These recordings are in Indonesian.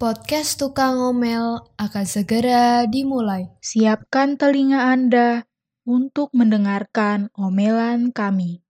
Podcast Tukang Ngomel akan segera dimulai. Siapkan telinga Anda untuk mendengarkan omelan kami.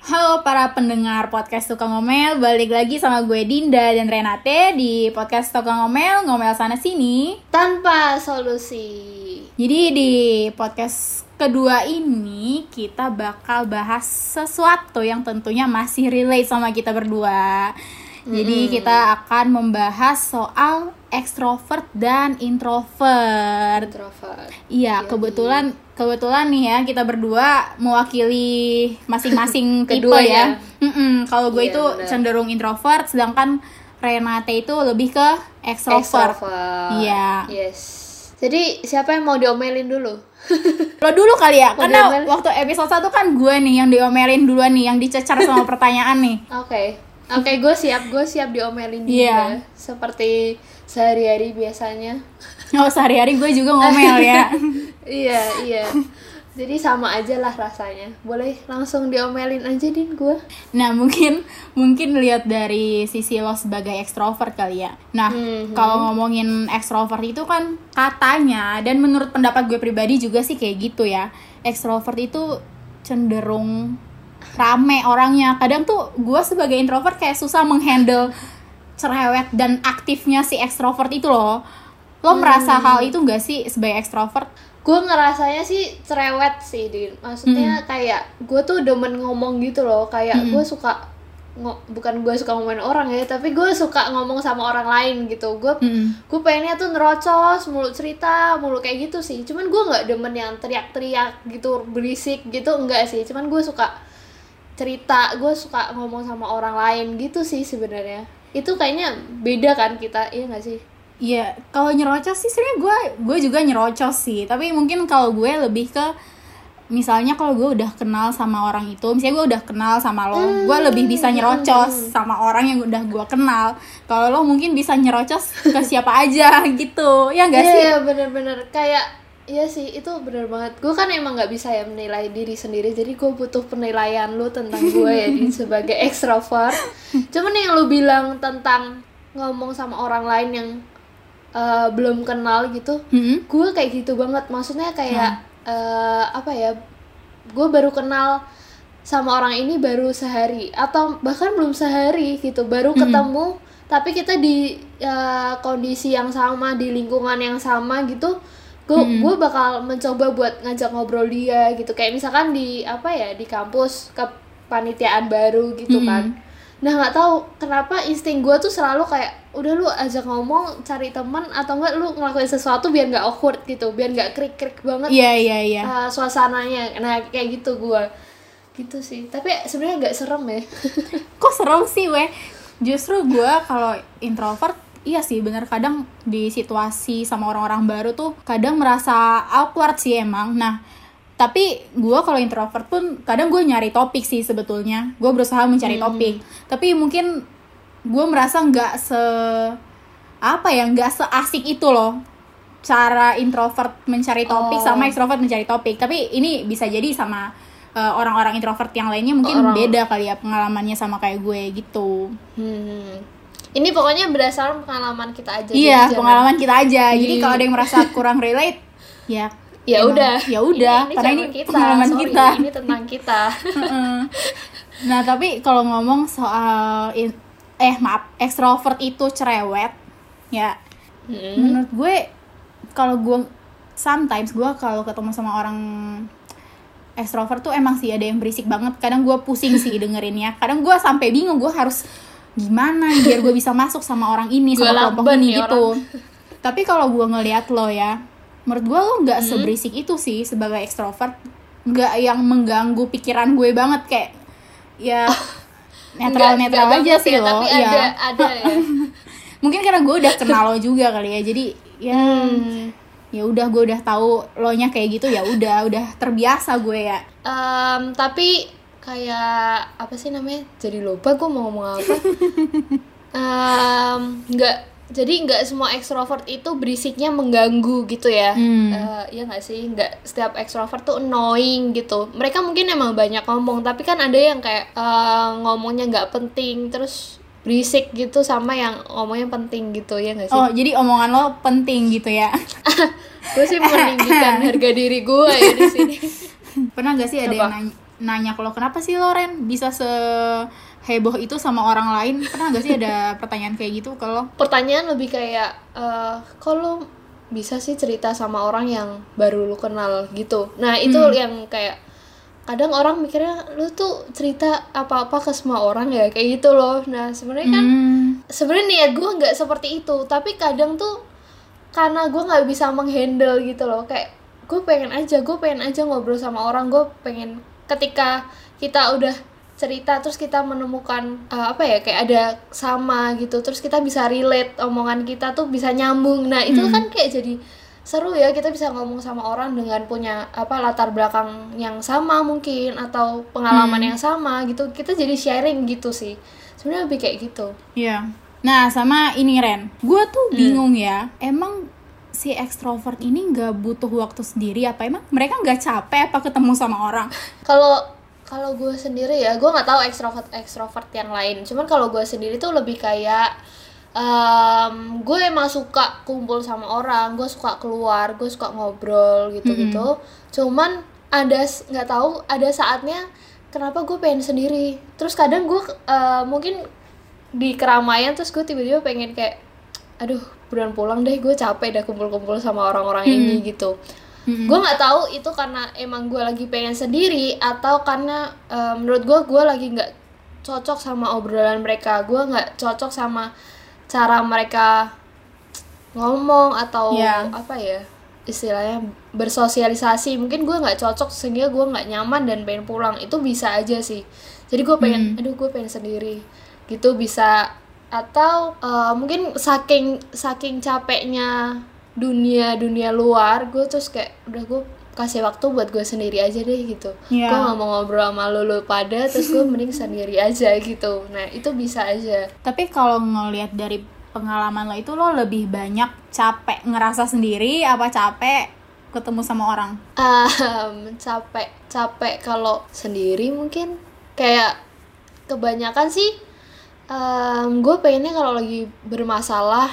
Halo para pendengar podcast Tukang Ngomel, balik lagi sama gue Dinda dan Renate di podcast Tukang Ngomel, ngomel sana sini. Tanpa solusi. Jadi di podcast kedua ini kita bakal bahas sesuatu yang tentunya masih relate sama kita berdua. Jadi kita akan membahas soal ekstrovert dan introvert. Introvert. Iya, kebetulan kebetulan nih ya kita berdua mewakili masing-masing tipe Keduanya. ya. Mm-mm, Kalau gue Iya, itu benar. cenderung introvert, sedangkan Renate itu lebih ke ekstrovert. Extrovert. Iya. Yes. Jadi siapa yang mau diomelin dulu? Lo dulu kali ya, Mau karena diomelin? waktu episode 1 kan gue nih yang diomelin duluan nih, yang dicecar sama pertanyaan nih. Oke. Oke, gue siap. Gue siap diomelin juga. Iya. Seperti sehari-hari biasanya. Oh sehari-hari gue juga ngomel ya. iya, iya. Jadi sama aja lah rasanya. Boleh langsung diomelin aja din gue. Nah mungkin mungkin lihat dari sisi lo sebagai ekstrovert kali ya. Nah Mhm. kalau ngomongin ekstrovert itu kan katanya dan menurut pendapat gue pribadi juga sih kayak gitu ya. Ekstrovert itu cenderung rame orangnya. Kadang tuh gue sebagai introvert kayak susah menghandle cerewet dan aktifnya si ekstrovert itu loh. Lo merasa hal itu gak sih sebagai ekstrovert? Gue ngerasanya sih cerewet sih din. Maksudnya kayak gue tuh demen ngomong gitu loh. Kayak gue suka ngo- bukan gue suka ngomongin orang ya tapi gue suka ngomong sama orang lain gitu. Gue Mm-mm. gue pengennya tuh nerocos mulu cerita mulu kayak gitu sih. Cuman gue nggak demen yang teriak-teriak gitu berisik gitu enggak sih. Cuman gue suka cerita gue suka ngomong sama orang lain gitu sih sebenarnya. Itu kayaknya beda kan kita iya nggak sih Iya, kalau nyerocos sih sebenarnya gue gue juga nyerocos sih. Tapi mungkin kalau gue lebih ke misalnya kalau gue udah kenal sama orang itu, misalnya gue udah kenal sama lo, gue lebih bisa nyerocos sama orang yang udah gue kenal. Kalau lo mungkin bisa nyerocos ke siapa aja gitu, ya enggak Iya, sih? Iya bener-bener kayak Iya sih itu bener banget Gue kan emang nggak bisa ya menilai diri sendiri Jadi gue butuh penilaian lu tentang gue ya di sebagai ekstrovert Cuman yang lu bilang tentang ngomong sama orang lain yang eh, belum kenal gitu Mm-mm. Gue kayak gitu banget. Maksudnya kayak eh, apa ya Gue baru kenal sama orang ini baru sehari Atau bahkan belum sehari gitu Baru ketemu Tapi kita di eh, kondisi yang sama Di lingkungan yang sama gitu gue gue bakal mencoba buat ngajak ngobrol dia gitu. Kayak misalkan di apa ya di kampus kepanitiaan baru gitu kan nah nggak tahu kenapa insting gue tuh selalu kayak udah lu ajak ngomong cari teman atau enggak lu ngelakuin sesuatu biar nggak awkward gitu biar nggak krik krik banget Iya iya iya. uh, suasananya nah kayak gitu gue gitu sih tapi sebenarnya nggak serem ya Kok serem sih weh? Justru gue kalau introvert Iya sih bener kadang di situasi sama orang-orang baru tuh kadang merasa awkward sih emang. Nah tapi gue kalau introvert pun kadang gue nyari topik sih sebetulnya. Gue berusaha mencari topik. Tapi mungkin gue merasa nggak se apa ya nggak seasik itu loh cara introvert mencari topik Oh. sama ekstrovert mencari topik. Tapi ini bisa jadi sama uh, orang-orang introvert yang lainnya mungkin Orang- beda kali ya pengalamannya sama kayak gue gitu. hmm. ini pokoknya berdasarkan pengalaman kita aja iya, jangan- pengalaman kita aja. Jadi Iya. kalau ada yang merasa kurang relate, ya ya emang- udah. ya udah ini, ini karena ini kita, pengalaman sorry, kita. ini tentang kita. Nah, tapi kalau ngomong soal in- eh maaf, ekstrovert itu cerewet, ya. Mm-mm. menurut gue kalau gue sometimes gue kalau ketemu sama orang ekstrovert tuh emang sih ada yang berisik banget. Kadang gue pusing sih dengerinnya. Kadang gue sampai bingung gue harus gimana biar gue bisa masuk sama orang ini sama kelompok ini gitu. tapi kalau gue ngelihat lo ya menurut gue lo nggak seberisik itu sih sebagai ekstrovert nggak yang mengganggu pikiran gue banget kayak ya netral netral aja banget sih ya, lo tapi Iya. ada ada ya. Mungkin karena gue udah kenal lo juga kali ya jadi ya Hmm. ya udah gue udah tahu lo nya kayak gitu ya udah udah terbiasa gue ya. Em, tapi kayak apa sih namanya? Jadi lupa gue mau ngomong apa. Em, nggak jadi nggak semua ekstrovert itu berisiknya mengganggu gitu ya Hmm. Eh, ya nggak sih nggak setiap ekstrovert tuh annoying gitu mereka mungkin emang banyak ngomong tapi kan ada yang kayak eh, ngomongnya nggak penting terus berisik gitu sama yang ngomongnya penting gitu ya nggak sih? Oh, jadi omongan lo penting gitu ya. gue sih meninggikan harga diri gue ya di sini. Pernah gak sih ada yang Apa? nanya, nanya ke lo kenapa sih lo Ren bisa se heboh itu sama orang lain? Pernah gak sih ada pertanyaan kayak gitu lo? Pertanyaan lebih kayak eh kalau bisa sih cerita sama orang yang baru lu kenal gitu. Nah itu yang kayak kadang orang mikirnya lu tuh cerita apa-apa ke semua orang ya kayak gitu loh. Nah sebenarnya kan Hmm, sebenarnya niat gue nggak seperti itu tapi kadang tuh karena gue nggak bisa menghandle gitu loh kayak gue pengen aja gue pengen aja ngobrol sama orang gue pengen ketika kita udah cerita terus kita menemukan uh, apa ya kayak ada sama gitu terus kita bisa relate omongan kita tuh bisa nyambung nah itu kan kayak jadi seru ya kita bisa ngomong sama orang dengan punya apa latar belakang yang sama mungkin atau pengalaman yang sama gitu kita jadi sharing gitu sih sebenarnya lebih kayak gitu Iya. Nah, sama ini Ren. Gue tuh bingung ya. Emang si ekstrovert ini nggak butuh waktu sendiri apa emang mereka nggak capek apa ketemu sama orang? kalau kalau gue sendiri ya gue nggak tahu ekstrovert ekstrovert yang lain. Cuman kalau gue sendiri tuh lebih kayak em, gue emang suka kumpul sama orang gue suka keluar gue suka ngobrol gitu gitu cuman ada nggak tahu ada saatnya kenapa gue pengen sendiri. Terus kadang gue eh, mungkin di keramaian terus gue tiba-tiba pengen kayak aduh buruan pulang deh gue capek dah kumpul-kumpul sama orang-orang ini gitu gue nggak tahu itu karena emang gue lagi pengen sendiri atau karena eh, menurut gue gue lagi nggak cocok sama obrolan mereka. Gue nggak cocok sama cara mereka ngomong atau Iya. apa ya istilahnya bersosialisasi. Mungkin gue nggak cocok sehingga gue nggak nyaman dan pengen pulang. Itu bisa aja sih. Jadi gue pengen aduh gue pengen sendiri. Gitu bisa. Atau eh, mungkin saking saking capeknya dunia dunia luar gue terus kayak udah gue kasih waktu buat gue sendiri aja deh gitu Iya. gue nggak mau ngobrol sama lu lu pada terus gue mending sendiri aja gitu nah itu bisa aja Tapi kalau ngelihat dari pengalaman lo itu lo lebih banyak capek ngerasa sendiri apa capek ketemu sama orang? Ehm, capek capek kalau sendiri mungkin kayak kebanyakan sih gue pengennya kalau lagi bermasalah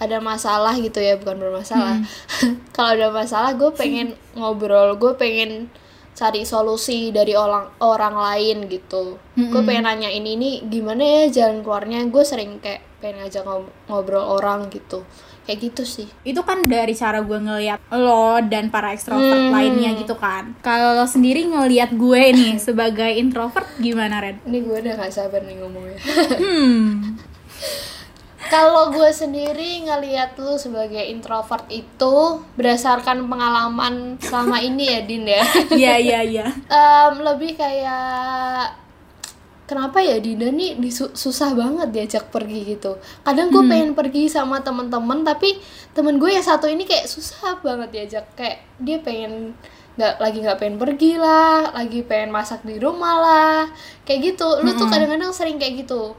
ada masalah gitu ya bukan bermasalah kalau ada masalah gue pengen ngobrol gue pengen cari solusi dari orang orang lain gitu gue pengen nanyain ini gimana ya jalan keluarnya gue sering kayak pengen ngajak ngob- ngobrol orang gitu kayak gitu sih Itu kan dari cara gue ngelihat lo dan para ekstrovert Hmm. lainnya gitu kan. Kalau lo sendiri ngelihat gue nih sebagai introvert gimana Ren? ini gue udah gak sabar nih ngomongnya Hmm. Kalau gue sendiri ngelihat lu sebagai introvert itu berdasarkan pengalaman selama ini ya Din ya. Iya iya iya. Lebih kayak kenapa ya Dinda nih disu- susah banget diajak pergi gitu. Kadang gue pengen pergi sama temen-temen tapi temen gue yang satu ini kayak susah banget diajak kayak dia pengen nggak lagi nggak pengen pergi lah, lagi pengen masak di rumah lah, kayak gitu. Lu tuh kadang-kadang sering kayak gitu.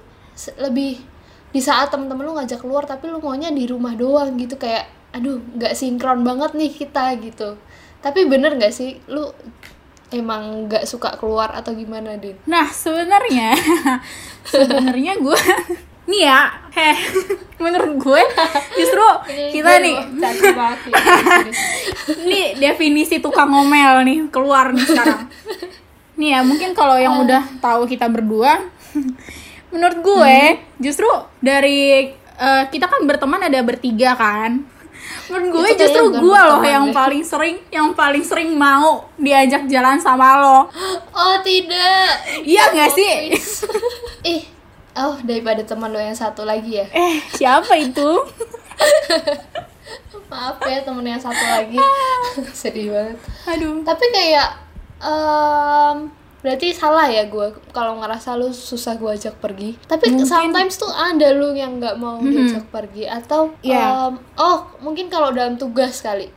Lebih di saat temen-temen lu ngajak keluar tapi lu maunya di rumah doang gitu kayak aduh nggak sinkron banget nih kita gitu. Tapi bener nggak sih lu emang nggak suka keluar atau gimana din? Nah sebenarnya sebenarnya gue nih ya, heh, menurut gue justru kita nih caci maki. nih definisi tukang ngomel nih keluar nih sekarang. Nih ya mungkin kalau yang udah tahu kita berdua, menurut gue justru dari eh, kita kan berteman ada bertiga kan. Menurut gue Itu justru gue loh yang deh. paling sering yang paling sering mau diajak jalan sama lo. oh tidak. Iya nggak sih? Ih, oh daripada teman lo yang satu lagi ya. Eh siapa itu? Maaf ya temen yang satu lagi. Sedih banget. Aduh. Tapi kayak em, berarti salah ya gue kalau ngerasa lu susah gue ajak pergi. Tapi sometimes tuh ada lu yang nggak mau diajak pergi atau Iya. em, oh mungkin kalau dalam tugas kali.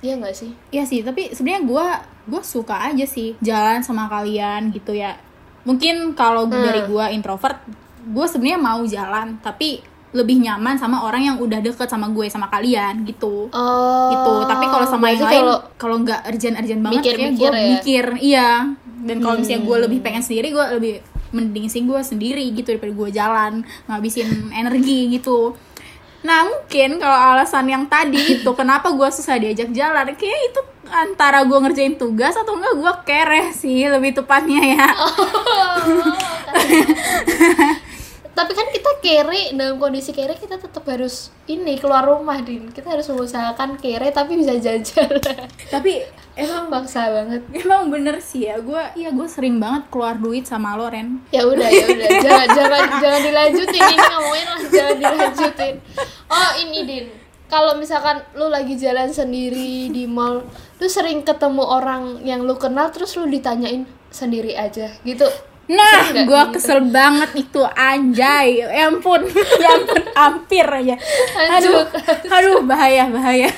Iya nggak sih? Iya sih, tapi sebenarnya gue gue suka aja sih jalan sama kalian gitu ya. Mungkin kalau dari gue introvert, gue sebenarnya mau jalan, tapi lebih nyaman sama orang yang udah deket sama gue sama kalian gitu. Oh. gitu. Tapi kalau sama yang lain, kalau- nggak urgent-urgent banget, kayak Mikir-mikir gue ya? mikir, iya. Dan kalau misalnya gue lebih pengen sendiri, gue lebih mending sih gue sendiri gitu daripada gue jalan ngabisin energi gitu. Nah mungkin kalau alasan yang tadi itu kenapa gue susah diajak jalan kayak itu antara gue ngerjain tugas atau enggak gue kere sih lebih tepatnya ya. Tapi kan kita kere dalam kondisi kere kita tetap harus ini keluar rumah din. Kita harus mengusahakan kere tapi bisa jajan tapi emang bangsa banget. Emang bener sih ya gue iya gue sering banget keluar duit sama lo Ren. Ya udah ya udah. Jangan jangan jangan dilanjutin. Ini ngomongin lah jangan dilanjutin. Oh ini din. Kalau misalkan lu lagi jalan sendiri di mall lu sering ketemu orang yang lu kenal terus lu ditanyain sendiri aja gitu? Nah, gue gitu? kesel banget itu anjay. Ya ampun, ya ampun, hampir aja. Aduh, aduh bahaya bahaya.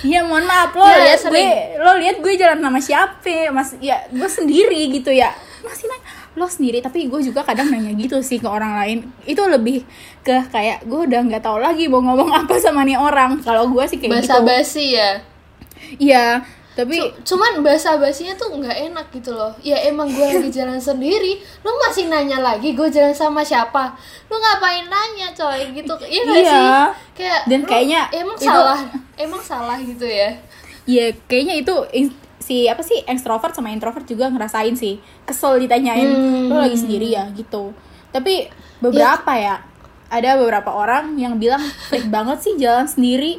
Iya mohon maaf lo Ya, lihat gue, lo lihat gue jalan sama siapa? Mas, ya gue sendiri gitu ya. Masih nanya lo sendiri, tapi gue juga kadang nanya gitu sih ke orang lain. Itu lebih ke kayak gue udah nggak tahu lagi mau ngomong apa sama nih orang. Kalau gue sih kayak basa gitu. basi ya Iya, tapi Cu- cuman bahasa basinya tuh nggak enak gitu loh ya emang gue lagi jalan sendiri lu masih nanya lagi gue jalan sama siapa lu ngapain nanya coy gitu iya Iya. sih kayak Dan lu kayaknya emang itu- salah emang salah gitu ya Iya, kayaknya itu si apa sih extrovert sama introvert juga ngerasain sih. Kesel ditanyain, Hmm. lo lagi sendiri ya gitu. Tapi beberapa ya, ada beberapa orang yang bilang freak banget sih jalan sendiri.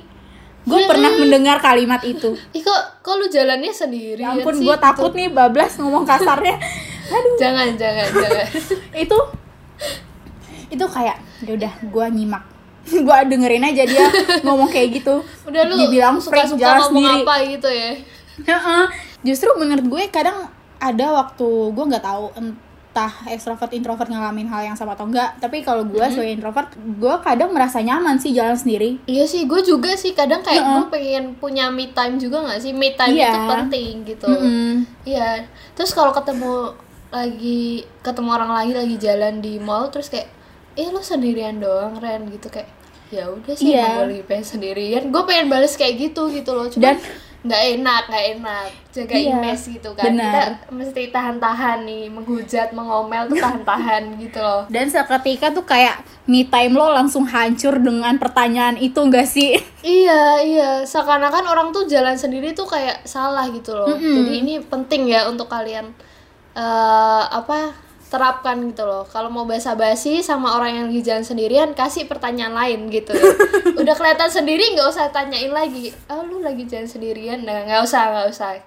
Gue pernah mendengar kalimat itu. Ih kok kok lu jalannya sendiri Ya ampun, gue takut nih bablas ngomong kasarnya. Aduh, jangan jangan jangan itu itu kayak ya udah gue nyimak. gue dengerin aja dia ngomong kayak gitu. udah lu dia bilang freak suka-suka jalan ngomong sendiri. apa gitu ya. Justru menurut gue kadang ada waktu gue nggak tahu entah ekstrovert introvert ngalamin hal yang sama atau enggak. Tapi kalau gue sebagai introvert, gue kadang merasa nyaman sih jalan sendiri. Iya sih, gue juga sih kadang kayak Heeh. gue pengen punya me time juga gak sih? Me time Iya. itu penting gitu. Iya. Terus kalau ketemu lagi ketemu orang lagi lagi jalan di mall terus kayak eh lo sendirian doang Ren gitu kayak ya udah sih emang gue lagi pengen sendirian gue pengen bales kayak gitu gitu loh cuman Dan- nggak enak nggak enak jaga Iya, image gitu kan benar. kita mesti tahan-tahan nih menghujat mengomel tuh tahan-tahan gitu loh Dan seketika tuh kayak me time lo langsung hancur dengan pertanyaan itu enggak sih? Iya, iya. Seakan-akan orang tuh jalan sendiri tuh kayak salah gitu loh. Mm-mm. Jadi ini penting ya untuk kalian eh apa terapkan gitu loh. Kalau mau basa-basi sama orang yang lagi jalan sendirian, kasih pertanyaan lain gitu. ya. Udah kelihatan sendiri nggak usah tanyain lagi. Oh, lu lagi jalan sendirian? Nah, nggak usah, nggak usah.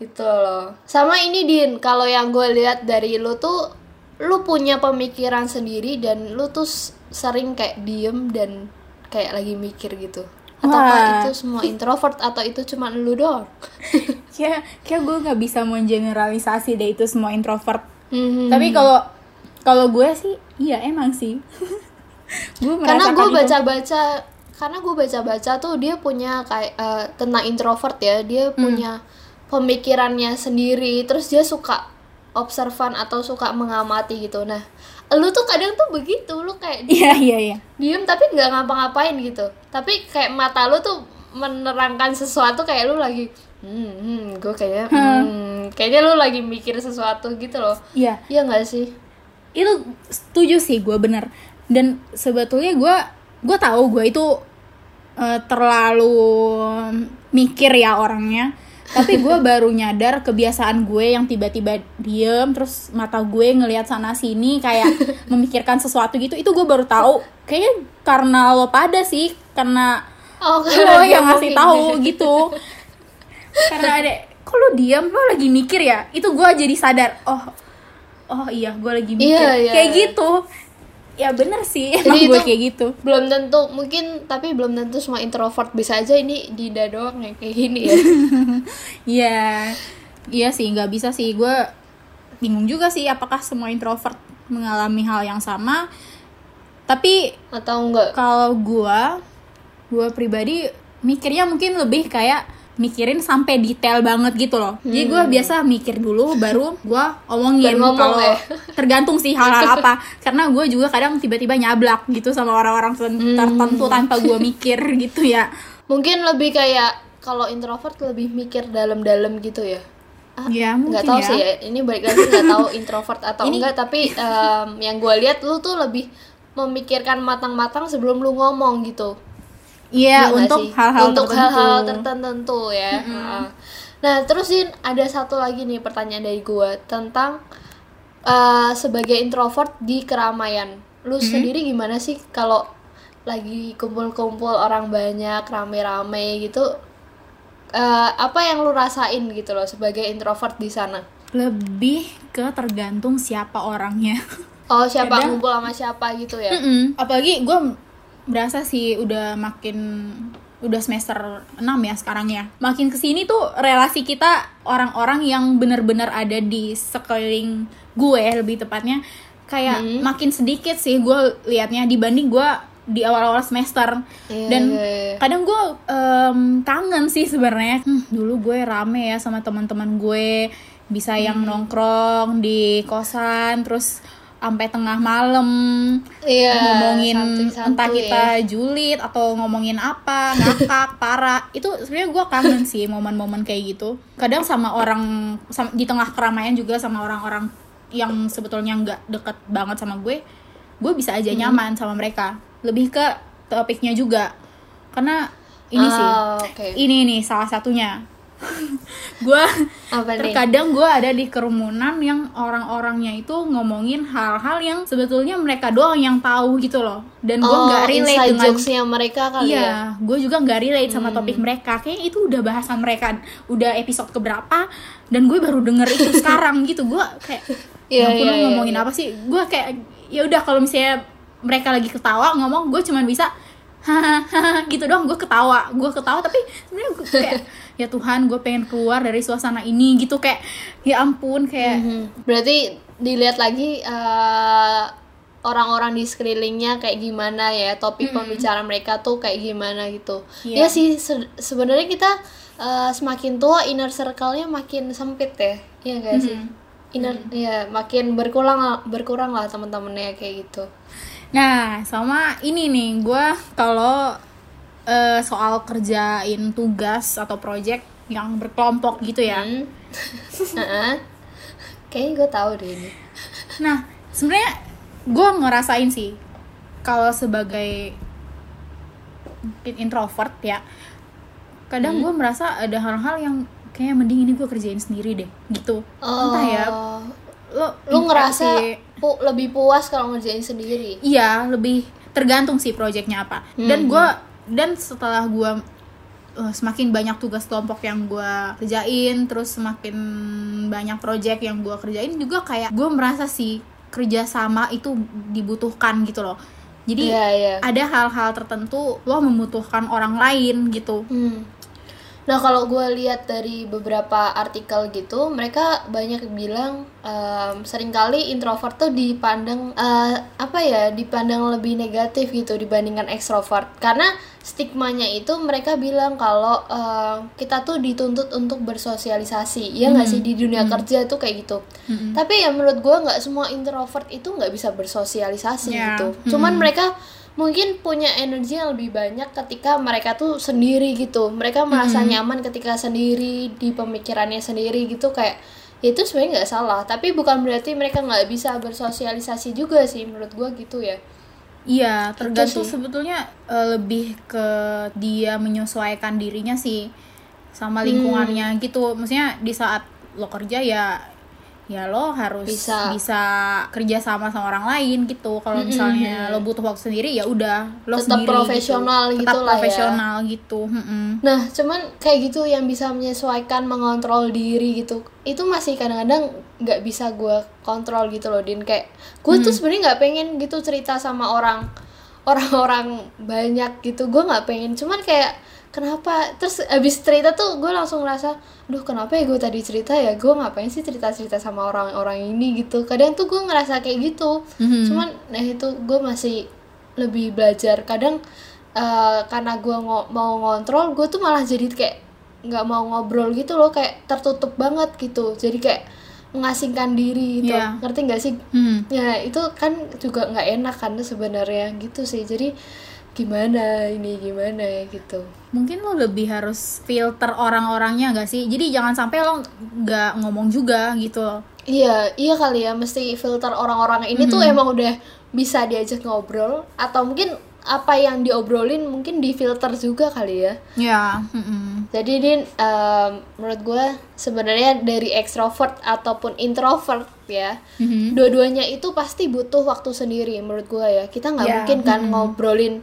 Gitu loh. Sama ini Din, kalau yang gue lihat dari lu tuh lu punya pemikiran sendiri dan lu tuh sering kayak diem dan kayak lagi mikir gitu. Wah. itu semua introvert atau itu cuma lu doang? Kayak kayak gue nggak bisa mengeneralisasi deh itu semua introvert. Hmm. Tapi kalau kalau gue sih iya emang sih. gue karena gue baca-baca karena gue baca-baca tuh dia punya kayak eh, tentang introvert ya dia Hmm. punya pemikirannya sendiri terus dia suka observan atau suka mengamati gitu nah lu tuh kadang tuh begitu lu kayak Iya iya iya. diem tapi nggak ngapa-ngapain gitu tapi kayak mata lu tuh menerangkan sesuatu kayak lu lagi hmm, hmm gue kayaknya hmm, kayaknya lu lagi mikir sesuatu gitu loh. Iya. iya nggak sih? Itu setuju sih gue bener. Dan sebetulnya gue gue tahu gue itu eh, terlalu mikir ya orangnya. Tapi gue baru nyadar kebiasaan gue yang tiba-tiba diem terus mata gue ngelihat sana sini kayak memikirkan sesuatu gitu itu gue baru tahu. Kayaknya karena lo pada sih karena oh lo yang ngasih tahu gitu karena ada kok lo diem? Lo lagi mikir ya? Itu gue jadi sadar oh oh iya gue lagi mikir. Iya, iya. kayak gitu. Ya bener sih Jadi emang gue itu- kayak gitu. belum tentu mungkin tapi belum tentu semua introvert bisa aja ini Dinda doang yang kayak gini ya. Iya. Iya sih nggak bisa sih. Gue bingung juga sih apakah semua introvert mengalami hal yang sama. Tapi atau enggak kalau gue gue pribadi mikirnya mungkin lebih kayak mikirin sampai detail banget gitu loh jadi gue biasa mikir dulu baru gue omongin Hmm. Ngomong kalau ya. tergantung sih hal-hal apa karena gue juga kadang tiba-tiba nyablak gitu sama orang-orang Hmm. tertentu tanpa gue mikir gitu ya mungkin lebih kayak kalau introvert lebih mikir dalam-dalam gitu ya ah, Ya, nggak mungkin tahu ya. sih ya ini balik lagi nggak tahu introvert atau Ini- enggak tapi em, yang gue lihat lu tuh lebih memikirkan matang-matang sebelum lu ngomong gitu Iya, nggak untuk hal-hal untuk tertentu. hal-hal tertentu ya nah terus Din ada satu lagi nih pertanyaan dari gue tentang eh, sebagai introvert di keramaian. Lu sendiri gimana sih kalau lagi kumpul-kumpul orang banyak rame-rame gitu eh, apa yang lu rasain gitu loh sebagai introvert di sana? Lebih ke tergantung siapa orangnya. oh siapa Kadang- ngumpul sama siapa gitu ya? Mm-mm. Apalagi gue berasa sih udah makin udah semester 6 ya sekarang ya. Makin ke sini tuh relasi kita orang-orang yang bener-bener ada di sekeliling gue lebih tepatnya kayak makin sedikit sih gue liatnya dibanding gue di awal-awal semester Iya, dan iya, iya. kadang gue em, kangen sih sebenarnya Hmm, dulu gue rame ya sama teman-teman gue bisa yang Hmm. nongkrong di kosan terus sampai tengah malam Iya, ngomongin santuy-santuy entah ya. kita julid atau ngomongin apa ngakak parah. Itu sebenarnya gue kangen sih momen-momen kayak gitu. Kadang sama orang sam- di tengah keramaian juga sama orang-orang yang sebetulnya nggak deket banget sama gue gue bisa aja nyaman sama mereka. Lebih ke topiknya juga. Karena ini sih Ah, oke. ini nih salah satunya gue terkadang gue ada di kerumunan yang orang-orangnya itu ngomongin hal-hal yang sebetulnya mereka doang yang tahu gitu loh. Dan gue oh nggak relate inside dengan jokesnya mereka kali ya? iya gue juga nggak relate sama Hmm. topik mereka. Kayaknya itu udah bahasan mereka udah episode keberapa dan gue baru denger itu sekarang gitu. Gue kayak Iya, ya ampun iya, ngomongin iya. apa sih? Gue kayak ya udah kalau misalnya mereka lagi ketawa ngomong gue cuman bisa hahaha gitu doang. Gue ketawa gue ketawa tapi sebenarnya kayak ya Tuhan gue pengen keluar dari suasana ini gitu kayak ya ampun kayak Mhm. berarti dilihat lagi eh, orang-orang di sekelilingnya kayak gimana ya topik pembicaraan mereka tuh kayak gimana gitu. Iya. ya sih se- sebenarnya kita eh, semakin tua inner circle-nya makin sempit ya. Iya gak sih? Inner ya makin berkurang berkurang lah teman-temannya kayak gitu. Nah, sama ini nih, gue kalau eh, soal kerjain tugas atau project yang berkelompok gitu ya. Hmm. Heeh. Kayaknya gue tahu deh ini. Nah, sebenarnya gue ngerasain sih kalau sebagai mungkin introvert ya, kadang gue merasa ada hal-hal yang kayak mending ini gue kerjain sendiri deh, gitu. Entah ya, Oh, lo lu ngerasa pu- lebih puas kalau ngerjain sendiri. Iya, lebih tergantung sih proyeknya apa. Dan gua dan setelah gua uh, semakin banyak tugas kelompok yang gua kerjain, terus semakin banyak proyek yang gua kerjain juga kayak gua merasa sih kerjasama itu dibutuhkan gitu loh. Jadi Iya, iya. ada hal-hal tertentu lo membutuhkan orang lain gitu. Hmm. Nah kalau gue lihat dari beberapa artikel gitu, mereka banyak bilang em, sering kali introvert tuh dipandang eh, apa ya, dipandang lebih negatif gitu dibandingkan ekstrovert. Karena stigmanya itu mereka bilang kalau em, kita tuh dituntut untuk bersosialisasi, ya nggak sih di dunia kerja tuh kayak gitu. Tapi ya menurut gue nggak semua introvert itu nggak bisa bersosialisasi Ya, gitu. Cuman mereka mungkin punya energi yang lebih banyak ketika mereka tuh sendiri gitu. Mereka merasa nyaman ketika sendiri di pemikirannya sendiri gitu kayak ya itu sebenarnya nggak salah. Tapi bukan berarti mereka nggak bisa bersosialisasi juga sih menurut gua gitu ya. Iya, tergantung sih. sebetulnya eh, lebih ke dia menyesuaikan dirinya sih sama lingkungannya gitu. Maksudnya di saat lo kerja ya ya lo harus Bisa. bisa, kerja sama sama orang lain gitu. Kalau misalnya lo butuh waktu sendiri ya udah lo Tetap sendiri profesional gitu. gitu Tetap lah ya. profesional gitu. mm-mm. nah cuman kayak gitu yang bisa menyesuaikan mengontrol diri gitu itu masih kadang-kadang nggak bisa gua kontrol gitu loh din kayak gue tuh sebenarnya nggak pengen gitu cerita sama orang orang-orang banyak gitu gue nggak pengen cuman kayak kenapa? Terus abis cerita tuh gue langsung ngerasa duh kenapa ya gue tadi cerita ya? Gue ngapain sih cerita cerita sama orang-orang ini? Gitu. Kadang tuh gue ngerasa kayak gitu. Mhm. cuman nah itu gue masih lebih belajar. Kadang eh, karena gue ngo- mau ngontrol gue tuh malah jadi kayak nggak mau ngobrol gitu loh. Kayak tertutup banget gitu. Jadi kayak mengasingkan diri gitu. Iya. ngerti nggak sih? Hmm. ya itu kan juga nggak enak kan sebenarnya gitu sih. Jadi gimana ini gimana gitu. Mungkin lo lebih harus filter orang-orangnya gak sih? Jadi jangan sampai lo nggak ngomong juga gitu. Iya iya kali ya mesti filter orang-orang. Ini tuh emang udah bisa diajak ngobrol atau mungkin apa yang diobrolin mungkin difilter juga kali ya. Ya mm-mm. jadi ini em, menurut gue sebenarnya dari extrovert ataupun introvert ya Mhm. dua-duanya itu pasti butuh waktu sendiri menurut gue ya. Kita nggak Ya, mungkin kan mm-mm. ngobrolin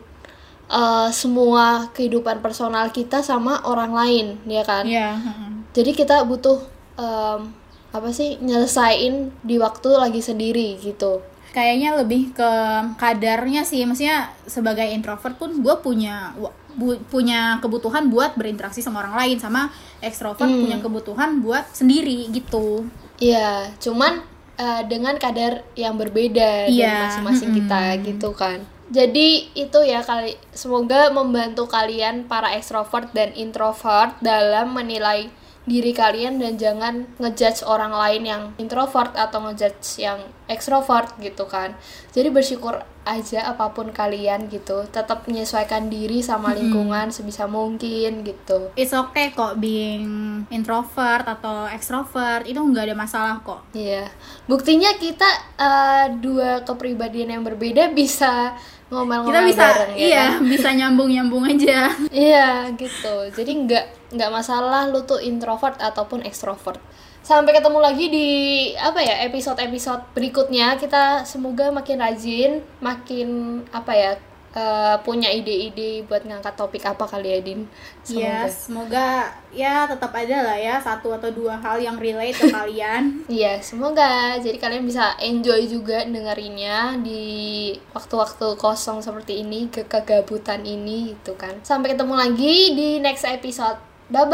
eh, semua kehidupan personal kita sama orang lain ya kan ya mm-mm. jadi kita butuh em, apa sih nyelesain di waktu lagi sendiri gitu kayaknya lebih ke kadarnya sih maksudnya sebagai introvert pun gue punya bu- punya kebutuhan buat berinteraksi sama orang lain sama ekstrovert Hmm. punya kebutuhan buat sendiri gitu Iya, cuman eh, dengan kadar yang berbeda dari Iya, masing-masing mm-mm. kita gitu kan. Jadi itu ya kali semoga membantu kalian para ekstrovert dan introvert dalam menilai diri kalian dan jangan ngejudge orang lain yang introvert atau ngejudge yang ekstrovert gitu kan. Jadi bersyukur aja apa pun kalian gitu, tetap menyesuaikan diri sama lingkungan sebisa mungkin gitu. it's okay kok being introvert atau ekstrovert itu nggak ada masalah kok Iya, buktinya kita eh, dua kepribadian yang berbeda bisa ngomel-ngomel kita bisa bareng ya iya kan? bisa nyambung nyambung aja Iya gitu. Jadi nggak nggak masalah lu tuh introvert ataupun ekstrovert. Sampai ketemu lagi di apa ya episode-episode berikutnya. Kita semoga makin rajin, makin apa ya eh, punya ide-ide buat ngangkat topik apa kali ya Din. ya Semoga. semoga ya tetap ada lah ya satu atau dua hal yang relate ke kalian Iya, semoga jadi kalian bisa enjoy juga dengerinnya di waktu-waktu kosong seperti ini, ke kegabutan ini gitu kan. Sampai ketemu lagi di next episode. Bye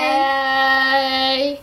bye.